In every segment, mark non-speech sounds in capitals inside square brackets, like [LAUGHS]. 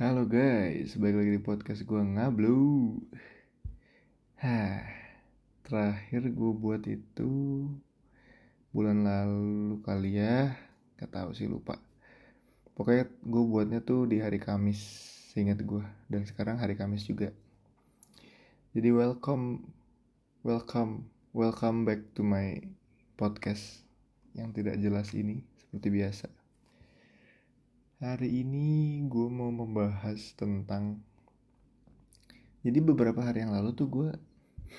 Halo guys, balik lagi di podcast gue ngablu. Terakhir gue buat itu bulan lalu kali ya Gak tau sih lupa. Pokoknya gue buatnya tuh di hari Kamis, seingat gue Dan sekarang hari Kamis juga. Jadi welcome, welcome, welcome back to my podcast Yang tidak jelas ini, seperti biasa Hari ini gue mau membahas tentang Jadi beberapa hari yang lalu tuh gue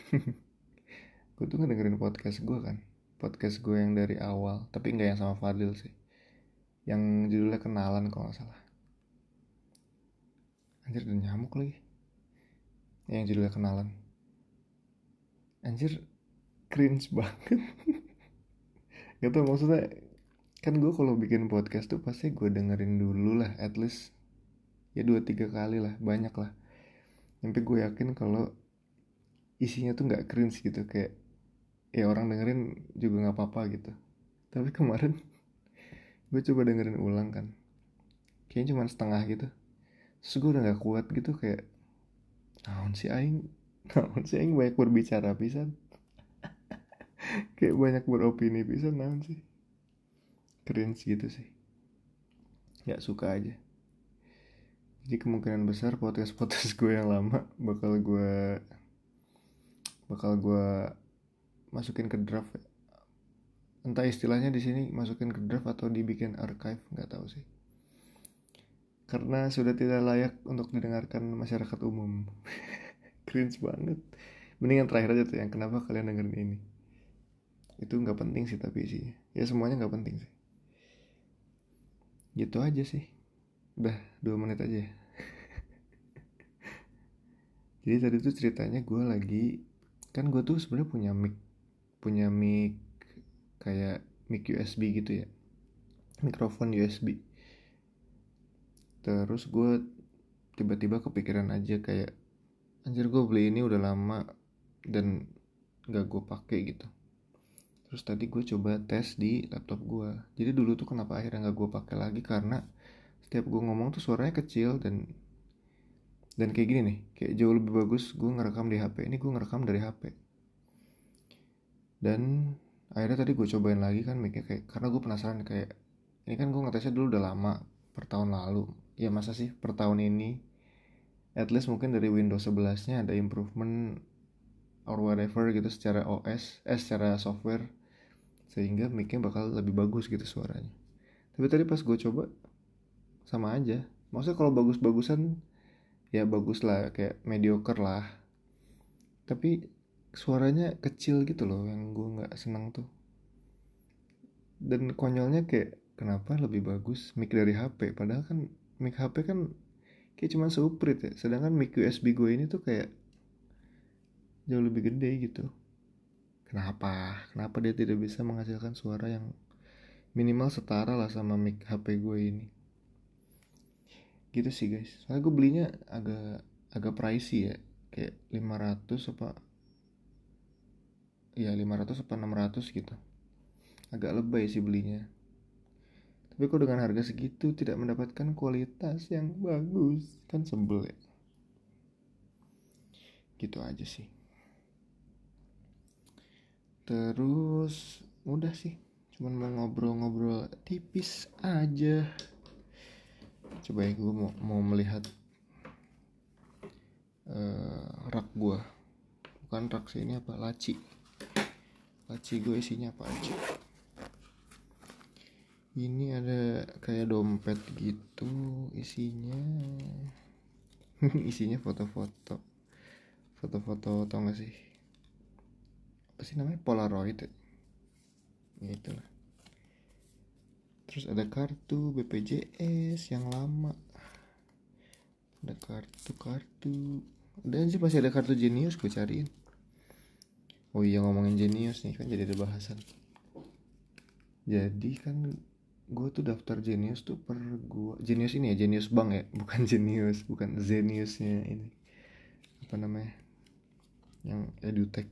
[LAUGHS] Gue tuh ngedengerin podcast gue kan Podcast gue yang dari awal Tapi nggak yang sama Fadil sih Yang judulnya Kenalan kalau gak salah. Anjir ada nyamuk lagi. Yang judulnya Kenalan. Anjir cringe [LAUGHS] banget. Gak tau maksudnya kan gue kalau bikin podcast tuh pasti gue dengerin dulu lah at least ya dua tiga kali lah banyak lah. Sampai gue yakin kalau isinya tuh nggak cringe gitu kayak ya orang dengerin juga nggak apa-apa gitu. Tapi [LAUGHS] kemarin gue coba dengerin ulang kan kayaknya cuma setengah gitu. Terus gue udah nggak kuat gitu kayak naon si aing? [LAUGHS] Naon si aing banyak berbicara pisan? [LAUGHS] Kayak banyak beropini pisan naon sih cringe gitu sih. Nggak suka aja. Jadi kemungkinan besar podcast podcast [LAUGHS] gue yang lama bakal gue bakal gue masukin ke draft. Entah istilahnya di sini masukin ke draft atau dibikin archive nggak tahu sih. Karena sudah tidak layak untuk didengarkan masyarakat umum. [LAUGHS] Cringe banget. Mendingan terakhir aja tuh yang kenapa kalian dengerin ini. Itu nggak penting sih tapi isinya. Ya semuanya nggak penting sih gitu aja sih. Udah dua menit aja ya. [LAUGHS] Jadi tadi tuh ceritanya gue lagi kan gue tuh sebenarnya punya mic punya mic kayak mic USB gitu ya. Mikrofon USB terus gue tiba-tiba kepikiran aja kayak anjir gue beli ini udah lama dan gak gue pakai gitu terus tadi gue coba tes di laptop gue jadi dulu tuh kenapa akhirnya nggak gue pakai lagi? Karena setiap gue ngomong tuh suaranya kecil dan dan kayak gini nih kayak jauh lebih bagus gue ngerekam di HP ini gue ngerekam dari HP dan akhirnya tadi gue cobain lagi kan mikir kayak karena gue penasaran kayak ini kan gue ngetesnya dulu udah lama per tahun lalu. Ya masa sih per tahun ini? At least mungkin dari Windows 11 nya ada improvement or whatever gitu secara OS eh secara software sehingga micnya bakal lebih bagus gitu suaranya. Tapi tadi pas gue coba sama aja. Maksudnya kalau bagus-bagusan ya bagus lah kayak mediocre lah. Tapi suaranya kecil gitu loh yang gue nggak senang tuh. Dan konyolnya kayak kenapa lebih bagus mic dari HP padahal kan mic HP kan kayak cuma seuprit ya. Sedangkan mic USB gue ini tuh kayak jauh lebih gede gitu Kenapa? Kenapa dia tidak bisa menghasilkan suara yang minimal setara lah sama mic HP gue ini? Gitu sih guys. Soalnya gue belinya agak agak pricey ya. Kayak 500 apa Ya 500 apa 600 gitu Agak lebay sih belinya Tapi kok dengan harga segitu tidak mendapatkan kualitas yang bagus Kan sebel ya Gitu aja sih terus udah sih. Cuman mau ngobrol-ngobrol tipis aja. Coba ya gue mau mau melihat uh, rak gue bukan rak sih ini apa? Laci. Laci gue isinya apa aja? Ini ada kayak dompet gitu isinya. [LAUGHS] Isinya foto-foto. Foto-foto tau gak sih apa sih namanya? Polaroid ya, ya itulah. Terus ada kartu BPJS yang lama. Ada kartu-kartu dan sih masih ada kartu Genius gue cariin. Oh iya ngomongin Genius nih kan jadi ada bahasan. Jadi kan gue tuh daftar Genius tuh per gue Genius ini ya Genius Bank ya? Bukan Genius bukan Zeniusnya ini. Apa namanya? Yang edutech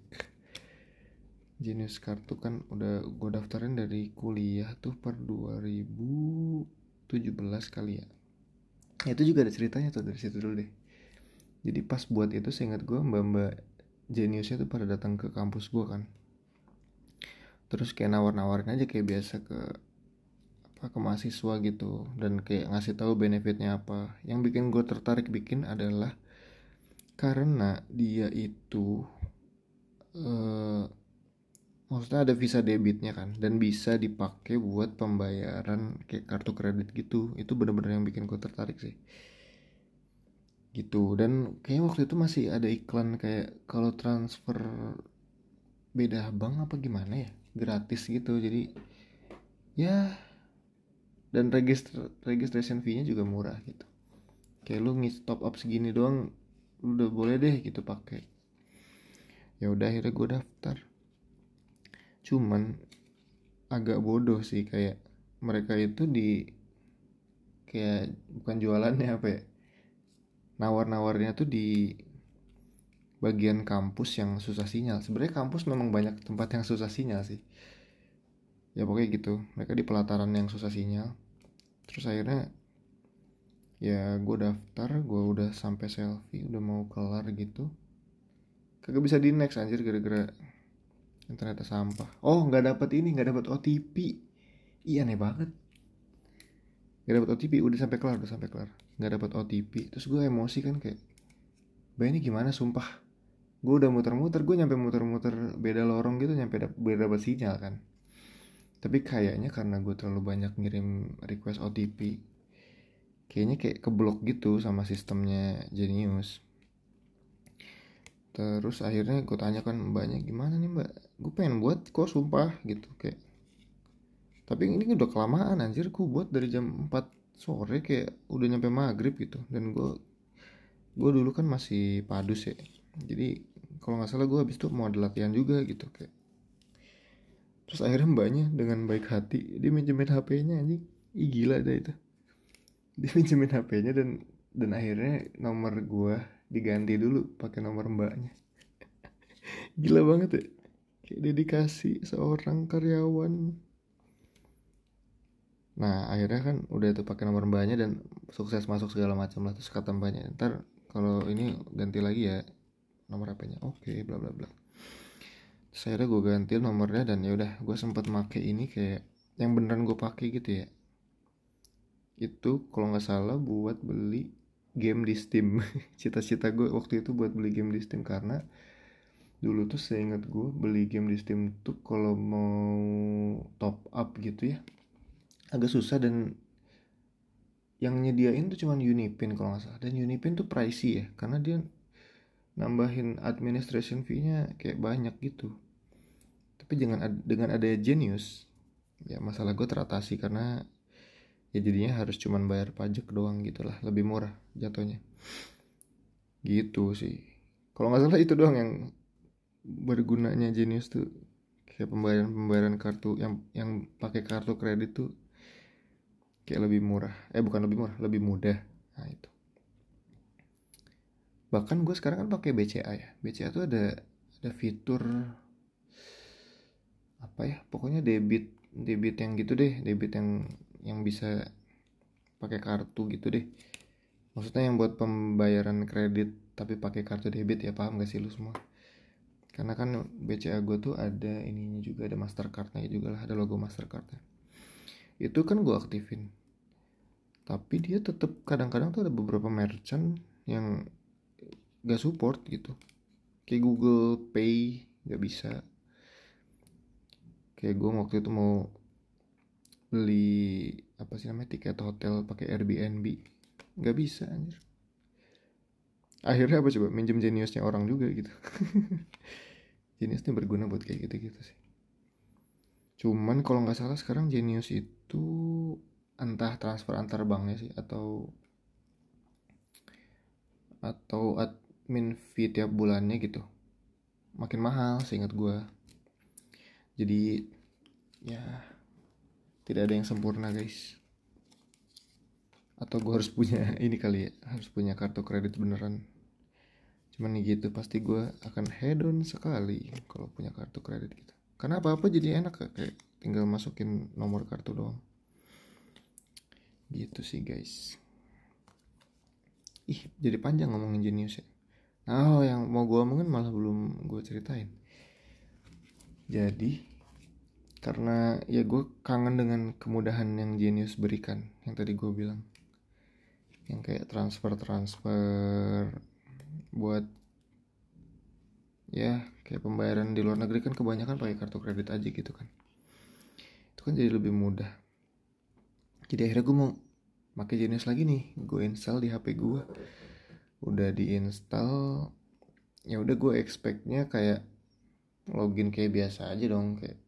jenis kartu kan udah gue daftarin dari kuliah tuh per 2017 kali ya. Ya, itu juga ada ceritanya tuh dari situ dulu deh. Jadi pas buat itu seingat gue mbak mbak jeniusnya tuh pada datang ke kampus gue kan. Terus kayak nawar-nawarin aja kayak biasa ke apa ke mahasiswa gitu. Dan kayak ngasih tahu benefitnya apa. Yang bikin gue tertarik bikin adalah karena dia itu eh, maksudnya ada visa debitnya kan dan bisa dipakai buat pembayaran kayak kartu kredit gitu. Itu bener-bener yang bikin gue tertarik sih. Gitu dan kayak waktu itu masih ada iklan kayak kalau transfer beda bank apa gimana ya? Gratis gitu jadi ya dan register registration fee-nya juga murah gitu. Kayak lu ngisi top up segini doang udah boleh deh gitu pakai. Ya udah akhirnya gue daftar cuman agak bodoh sih kayak mereka itu di kayak bukan jualannya apa ya nawar-nawarnya tuh di bagian kampus yang susah sinyal. Sebenarnya kampus memang banyak tempat yang susah sinyal sih. Ya pokoknya gitu. Mereka di pelataran yang susah sinyal. Terus akhirnya ya gue daftar gue udah sampai selfie udah mau kelar gitu. Kagak bisa di next anjir gara-gara internetnya sampah. Oh nggak dapat ini nggak dapat OTP iya aneh banget. Nggak dapat OTP udah sampai kelar udah sampai kelar. Nggak dapat OTP terus gue emosi kan kayak Bah ini gimana sumpah? Gue udah muter-muter gue nyampe muter-muter beda lorong gitu nyampe beda dapat sinyal kan. Tapi kayaknya karena gue terlalu banyak ngirim request OTP kayaknya kayak keblok gitu sama sistemnya Genius. Terus akhirnya gue tanya kan mbaknya gimana nih mbak gue pengen buat kok sumpah gitu kayak. Tapi ini udah kelamaan anjir. Gue buat dari jam 4 sore kayak udah nyampe maghrib gitu. Dan gue gue dulu kan masih padus ya. Jadi kalau nggak salah gue habis itu mau ada latihan juga gitu kayak. Terus akhirnya mbaknya dengan baik hati dia minjemin HP-nya anjing. Ih gila dah itu. Dia pinjemin HP-nya dan dan akhirnya nomor gua diganti dulu pakai nomor mbaknya. [LAUGHS] Gila banget ya dedikasi seorang karyawan. Nah akhirnya kan udah tuh pakai nomor mbaknya dan sukses masuk segala macam lah terus kata mbaknya ntar kalau ini ganti lagi ya nomor HP-nya oke okay, bla bla bla. Terus akhirnya gue ganti nomornya dan ya udah gue sempat make ini kayak yang beneran gue pakai gitu ya. Itu kalau nggak salah buat beli game di Steam. [LAUGHS] Cita-cita gue waktu itu buat beli game di Steam karena dulu tuh saya ingat gue beli game di Steam tuh kalau mau top up gitu ya agak susah dan yang nyediain tuh cuman Unipin kalau nggak salah. Dan Unipin tuh pricey ya karena dia nambahin administration fee-nya kayak banyak gitu. Tapi dengan dengan ada Genius ya masalah gue teratasi karena ya jadinya harus cuman bayar pajak doang gitulah lebih murah jatuhnya. Gitu sih. Kalau nggak salah itu doang yang bergunanya Genius tuh kayak pembayaran pembayaran kartu yang yang pakai kartu kredit tuh kayak lebih murah. Eh bukan lebih murah lebih mudah. Nah itu. Bahkan gue sekarang kan pakai BCA ya. BCA tuh ada ada fitur apa ya? Pokoknya debit debit yang gitu deh. Debit yang yang bisa pakai kartu gitu deh. Maksudnya yang buat pembayaran kredit tapi pakai kartu debit ya paham gak sih lu semua karena kan BCA gue tuh ada ininya juga ada mastercardnya juga lah ada logo mastercardnya. Itu kan gue aktifin. Tapi dia tetap kadang-kadang tuh ada beberapa merchant yang gak support gitu. Kayak Google Pay gak bisa. Kayak gue waktu itu mau beli apa sih namanya tiket hotel pakai Airbnb. Nggak bisa anjir. Akhirnya apa coba? Minjem jeniusnya orang juga gitu [LAUGHS] jeniusnya berguna buat kayak gitu gitu sih. Cuman kalau nggak salah sekarang jenius itu entah transfer antar banknya sih atau atau admin fee tiap bulannya gitu. Makin mahal seingat gue jadi ya tidak ada yang sempurna guys. Atau gue harus punya [LAUGHS] ini kali ya harus punya kartu kredit beneran cuman gitu pasti gue akan hedon sekali kalau punya kartu kredit gitu. Karena apa apa jadi enak kayak tinggal masukin nomor kartu doang. Gitu sih guys. Ih jadi panjang ngomongin Genius ya. Nah oh, yang mau gue omongin malah belum gue ceritain. Jadi karena ya gue kangen dengan kemudahan yang Genius berikan yang tadi gue bilang. Yang kayak transfer transfer buat ya kayak pembayaran di luar negeri kan kebanyakan pakai kartu kredit aja gitu kan. Itu kan jadi lebih mudah. Jadi akhirnya gue mau pakai jenis lagi nih gue install di HP gue udah diinstal ya udah gue expectnya kayak login kayak biasa aja dong kayak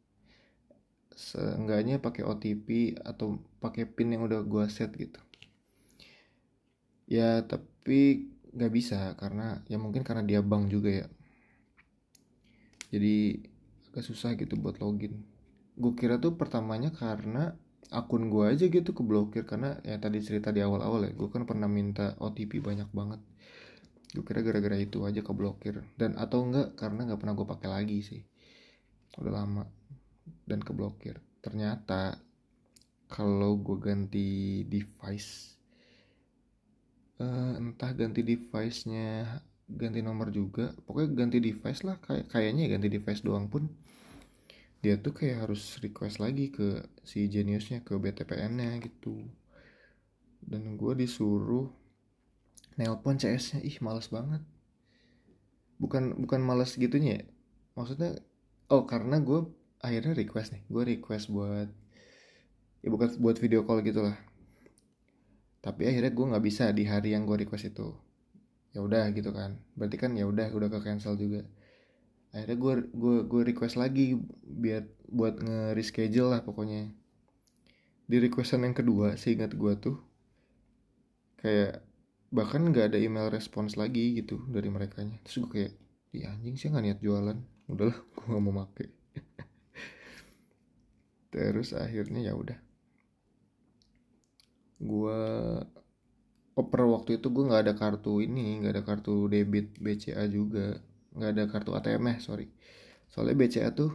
seenggaknya pakai OTP atau pakai pin yang udah gue set gitu. Ya tapi nggak bisa karena ya mungkin karena dia bank juga ya. Jadi agak susah gitu buat login. Gue kira tuh pertamanya karena akun gue aja gitu keblokir karena ya tadi cerita di awal-awal ya gue kan pernah minta OTP banyak banget. Gue kira gara-gara itu aja keblokir. Dan atau enggak karena nggak pernah gue pakai lagi sih. Udah lama dan keblokir. Ternyata kalau gue ganti device uh, entah ganti device-nya ganti nomor juga. Pokoknya ganti device lah kayak kayaknya ya ganti device doang pun. Dia tuh kayak harus request lagi ke si Geniusnya ke BTPN-nya gitu. Dan gue disuruh nelpon CS-nya ih males banget. Bukan bukan males gitunya ya. Maksudnya oh karena gue akhirnya request nih. Gue request buat ya bukan buat video call gitu lah tapi akhirnya gue nggak bisa di hari yang gue request itu. Ya udah gitu kan. Berarti kan ya udah udah ke cancel juga. Akhirnya gue gue gue request lagi biar buat nge reschedule lah pokoknya. Di requestan yang kedua seingat gue tuh kayak bahkan nggak ada email response lagi gitu dari mereka nya terus gue kayak di anjing sih nggak niat jualan. Udahlah [LAUGHS] gue nggak mau make. [LAUGHS] Terus akhirnya ya udah gue oper waktu itu gue nggak ada kartu ini nggak ada kartu debit BCA juga. Nggak ada kartu ATM eh sorry. Soalnya BCA tuh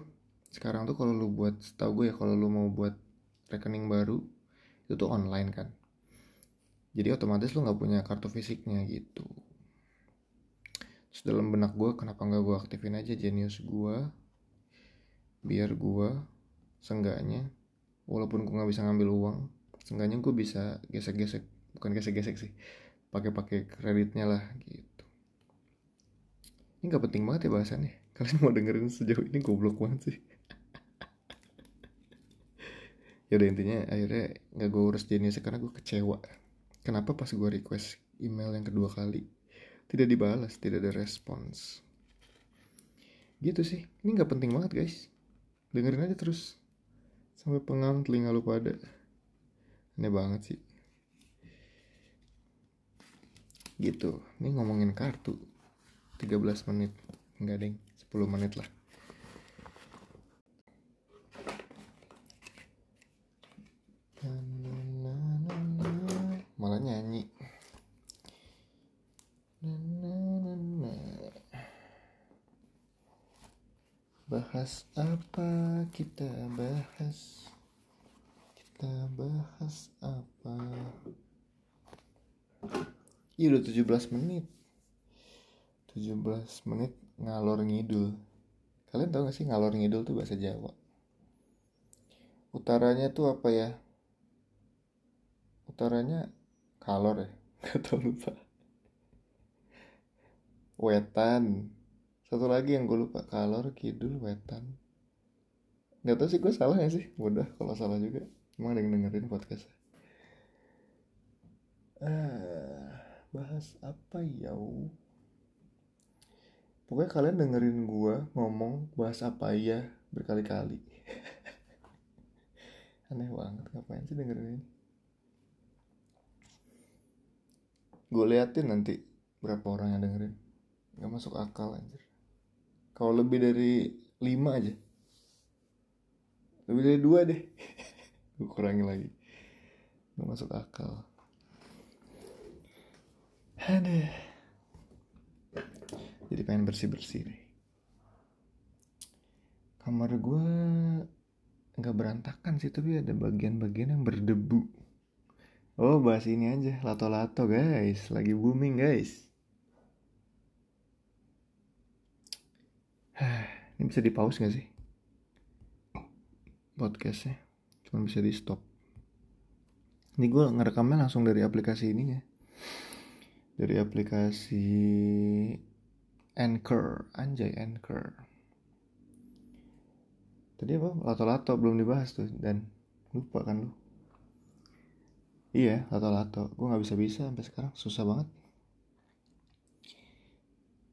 sekarang tuh kalau lu buat tau gue ya kalau lu mau buat rekening baru itu tuh online kan. Jadi otomatis lu nggak punya kartu fisiknya gitu. Terus dalam benak gue kenapa nggak gue aktifin aja Genius gue biar gue senggaknya walaupun gue nggak bisa ngambil uang senggaknya gue bisa gesek-gesek bukan gesek-gesek sih pakai-pakai kreditnya lah gitu. Ini gak penting banget ya bahasannya. [LAUGHS] Kalian mau dengerin sejauh ini goblok banget sih. [LAUGHS] Ya udah intinya akhirnya nggak gue urus jenisnya karena gue kecewa. Kenapa pas gue request email yang kedua kali tidak dibalas tidak ada respons? Gitu sih. Ini nggak penting banget guys. Dengerin aja terus. Sampai pengang telinga lu pada aneh banget sih. Gitu. Ini ngomongin kartu. 13 menit. Enggak deng. 10 menit lah. Malah nyanyi. Bahas apa kita bahas kita bahas apa? Iya udah 17 menit. 17 menit ngalor ngidul. Kalian tau gak sih ngalor ngidul tuh bahasa Jawa? Utaranya tuh apa ya? Utaranya kalor ya? [LAUGHS] Gak tau lupa. Wetan. Satu lagi yang gue lupa. Kalor kidul wetan. Gak tau sih gue salah ya sih? Mudah kalau salah juga Emang ada yang dengerin podcast ah, Bahas apa ya pokoknya kalian dengerin gue ngomong bahas apa ya berkali-kali. [LAUGHS] Aneh banget ngapain sih dengerin ini? Gue liatin nanti berapa orang yang dengerin. Nggak masuk akal anjir. Kalau lebih dari lima aja. Lebih dari dua deh [LAUGHS] gue kurangi lagi. Nggak masuk akal. Ada jadi pengen bersih bersih nih. Kamar gue nggak berantakan sih tapi ada bagian-bagian yang berdebu. Oh bahas ini aja. Lato-lato guys. Lagi booming guys. Ini bisa di pause gak sih? Podcastnya Cuma bisa di stop Ini gue ngerekamnya langsung dari aplikasi ininya Dari aplikasi Anchor Anjay Anchor Tadi apa? Lato-lato belum dibahas tuh Dan lupa kan lu Iya, lato-lato. Gue nggak bisa-bisa sampai sekarang, susah banget.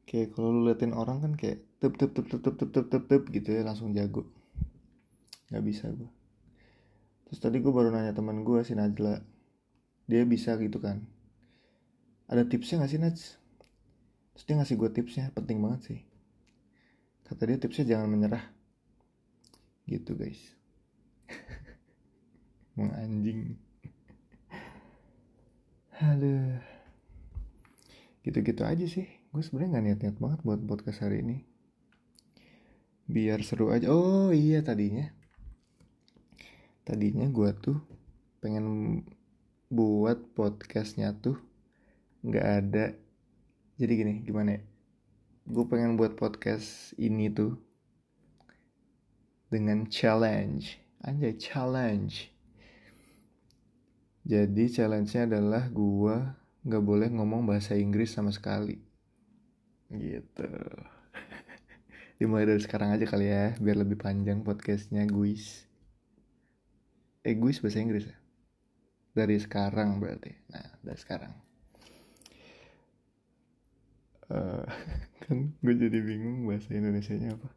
Kayak kalau lu liatin orang kan kayak tep tep tep tep tep tep tep tep, gitu ya langsung jago. Gak bisa gue. Terus tadi gue baru nanya teman gue si Najla, dia bisa gitu kan. Ada tipsnya gak sih Naj? Terus dia ngasih gue tipsnya, penting banget sih. Kata dia tipsnya jangan menyerah. Gitu guys. [LAUGHS] Mau anjing aduh gitu-gitu aja sih gue sebenarnya nggak niat-niat banget buat podcast hari ini biar seru aja oh iya tadinya tadinya gue tuh pengen buat podcastnya tuh nggak ada jadi gini gimana ya gue pengen buat podcast ini tuh dengan challenge anjay challenge jadi challenge-nya adalah gue gak boleh ngomong bahasa Inggris sama sekali. Gitu. [LAUGHS] Dimulai dari sekarang aja kali ya, biar lebih panjang podcastnya guys. Guys bahasa Inggris ya? Dari sekarang berarti. Nah, dari sekarang. Uh, [LAUGHS] kan gue jadi bingung bahasa Indonesia-nya apa.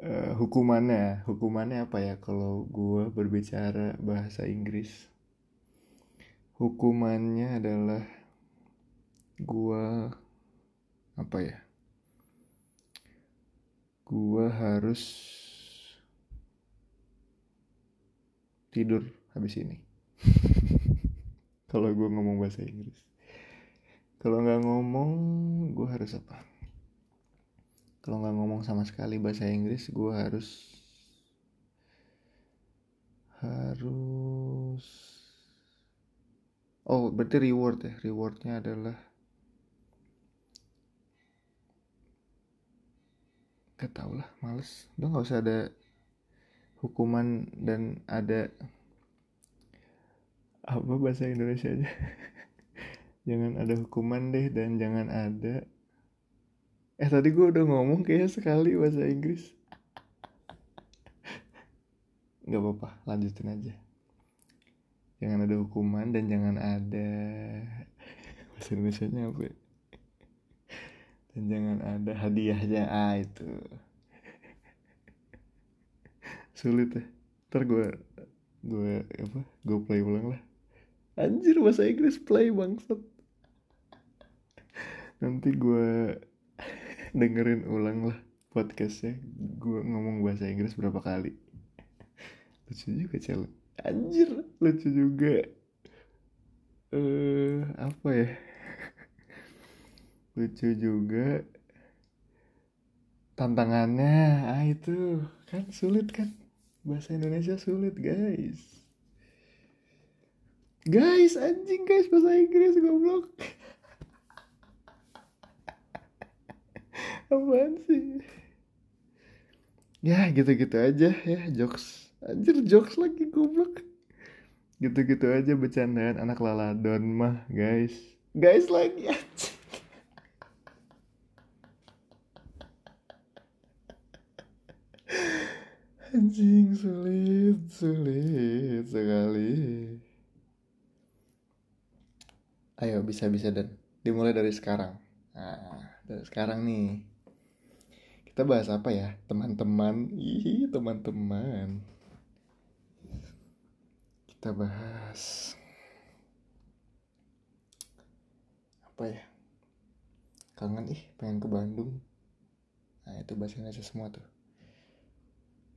Uh, hukumannya, hukumannya apa ya kalau gue berbicara bahasa Inggris? hukumannya adalah gua apa ya gua harus tidur habis ini. [LAUGHS] Kalau gua ngomong bahasa Inggris. Kalau nggak ngomong gua harus apa? Kalau nggak ngomong sama sekali bahasa Inggris gua harus harus oh berarti reward ya. Rewardnya adalah gak tau lah males. Udah nggak usah ada hukuman dan ada apa bahasa Indonesia aja? [LAUGHS] Jangan ada hukuman deh dan jangan ada. Eh tadi gue udah ngomong kayak sekali bahasa Inggris. [LAUGHS] Nggak apa-apa lanjutin aja. Jangan ada hukuman dan jangan ada. [LAUGHS] Bahasa Indonesia nya apa ya? dan jangan ada hadiahnya. Ah itu sulit ya. Ntar gue gue apa gue play ulang lah. Anjir bahasa Inggris play bangsat. Nanti gue dengerin ulang lah podcastnya. Gue ngomong bahasa Inggris berapa kali. Lucu juga challenge anjir lucu juga. Eh uh, apa ya? Lucu juga. Tantangannya ah itu kan sulit kan bahasa Indonesia sulit guys guys anjing guys bahasa Inggris goblok [LAUGHS] apaan sih ya gitu-gitu aja ya jokes Anjir jokes lagi goblok. Gitu-gitu aja bercandaan anak laladon mah guys. Guys lagi anjing. Anjing sulit, sulit sekali. Ayo bisa-bisa dan dimulai dari sekarang. Nah, dari sekarang nih. Kita bahas apa ya, teman-teman? Ih, teman-teman kita bahas apa ya kangen ih pengen ke Bandung nah itu bahasa Indonesia semua tuh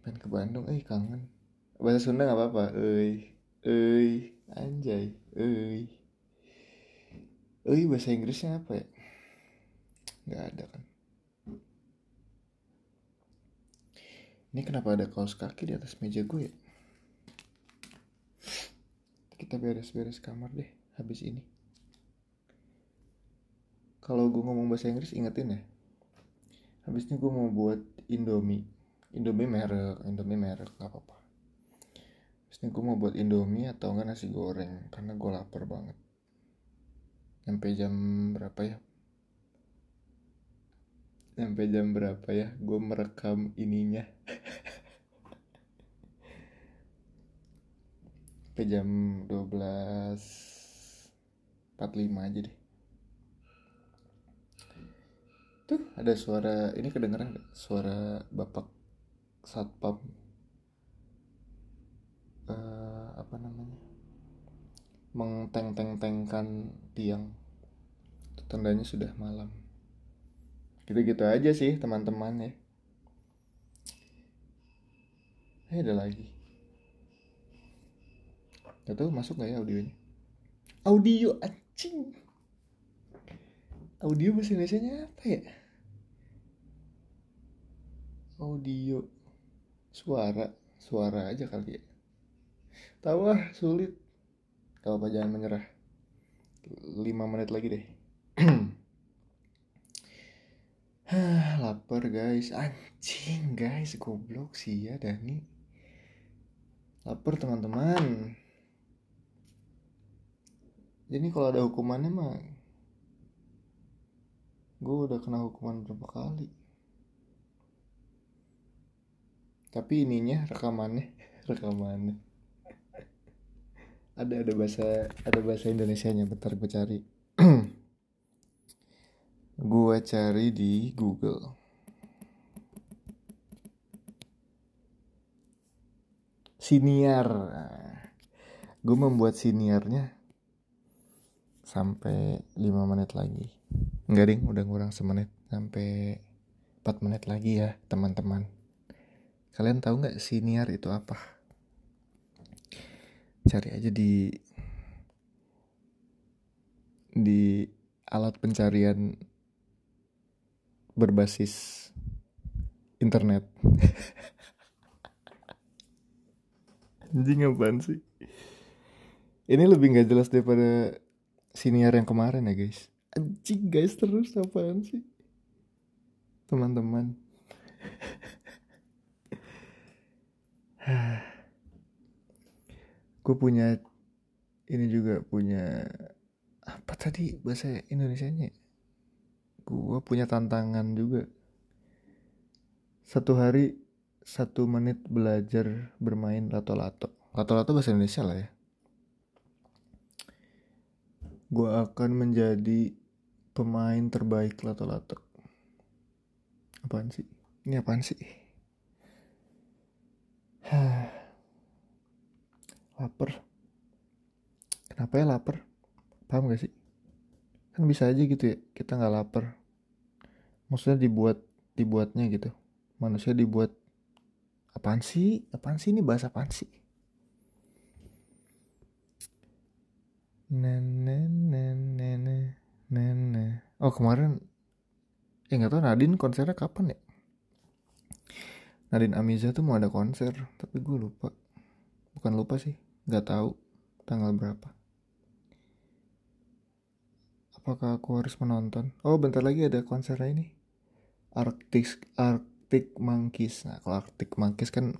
pengen ke Bandung eh kangen. Bahasa Sunda nggak apa-apa. Eh eh anjay eh. Eh bahasa Inggrisnya apa ya? Nggak ada kan. Ini kenapa ada kaos kaki di atas meja gue ya? Kita beres-beres kamar deh habis ini. Kalau gue ngomong bahasa Inggris ingetin ya. Habis ini gue mau buat Indomie Indomie merek Indomie merek gak apa-apa. Ini gue mau buat Indomie atau enggak nasi goreng karena gue lapar banget. Sampai jam berapa ya? Sampai jam berapa ya? Gue merekam ininya. [LAUGHS] Sampai jam 12.45 aja deh. Tuh ada suara ini kedengeran gak suara bapak satpam uh, apa namanya mengteng-teng-tengkan tiang. Itu tandanya sudah malam. Gitu-gitu aja sih teman-teman ya. Eh ada lagi. Gak tau masuk gak ya audionya? Audio anjing. Audio bahasa Indonesia apa ya? Audio suara suara aja kali ya. Tahu ah sulit. Kalau apa? Jangan menyerah. 5 menit lagi deh. [CLEARS THROAT] Lapar guys. Anjing guys. Goblok sih ya Dani. Lapar teman-teman. Jadi kalau ada hukumannya mah gue udah kena hukuman berapa kali tapi ininya rekamannya. [LAUGHS] Rekamannya. [LAUGHS] Ada ada bahasa ada bahasa Indonesia nya bentar gue cari. [CLEARS THROAT] Gue cari di Google. Siniar. Gue membuat siniarnya sampai 5 menit lagi. Enggak ding, udah kurang semenit. Sampai 4 menit lagi ya teman-teman. Kalian tahu nggak siniar itu apa? Cari aja di di alat pencarian berbasis internet. Anjing apaan sih? Ini lebih nggak jelas daripada siniar yang kemarin ya guys anjing guys terus apaan sih teman-teman [SIGHS] gue punya ini juga punya apa tadi bahasa Indonesia nya gue punya tantangan juga. Satu hari satu menit belajar bermain lato-lato. Lato-lato bahasa Indonesia lah ya. Gue akan menjadi pemain terbaik lato-lato. Apaan sih? Ini apaan sih lapar. Kenapa ya lapar? Paham gak sih? Kan bisa aja gitu ya kita nggak lapar. Maksudnya dibuat dibuatnya gitu. Manusia dibuat apaan sih? Apaan sih ini? Bahasa apaan sih? Nenek Nenek. Oh kemarin ya nggak tahu Nadine konsernya kapan ya? Nadine Amiza tuh mau ada konser, tapi gue lupa. Bukan lupa sih, nggak tahu tanggal berapa. Apakah aku harus menonton? Oh bentar lagi ada konser ini. Arctic Arctic Monkeys. Nah kalau Arctic Monkeys kan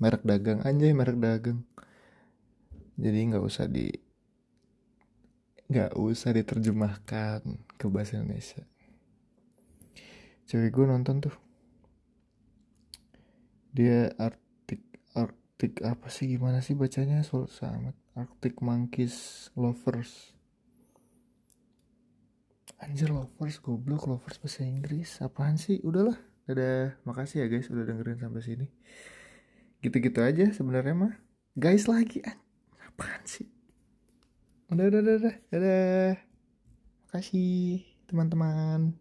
merek dagang anjay merek dagang. Jadi nggak usah di nggak usah diterjemahkan ke bahasa Indonesia cewek gue nonton tuh dia Arctic Arctic apa sih gimana sih bacanya? Soal sama Arctic Monkeys Lovers. Anjir lovers goblok. Lovers bahasa Inggris. Apaan sih? Udahlah. Dadah. Makasih ya guys udah dengerin sampai sini. Gitu-gitu aja sebenarnya mah. Guys lagi apaan sih? Udah udah udah udah, udah. makasih teman-teman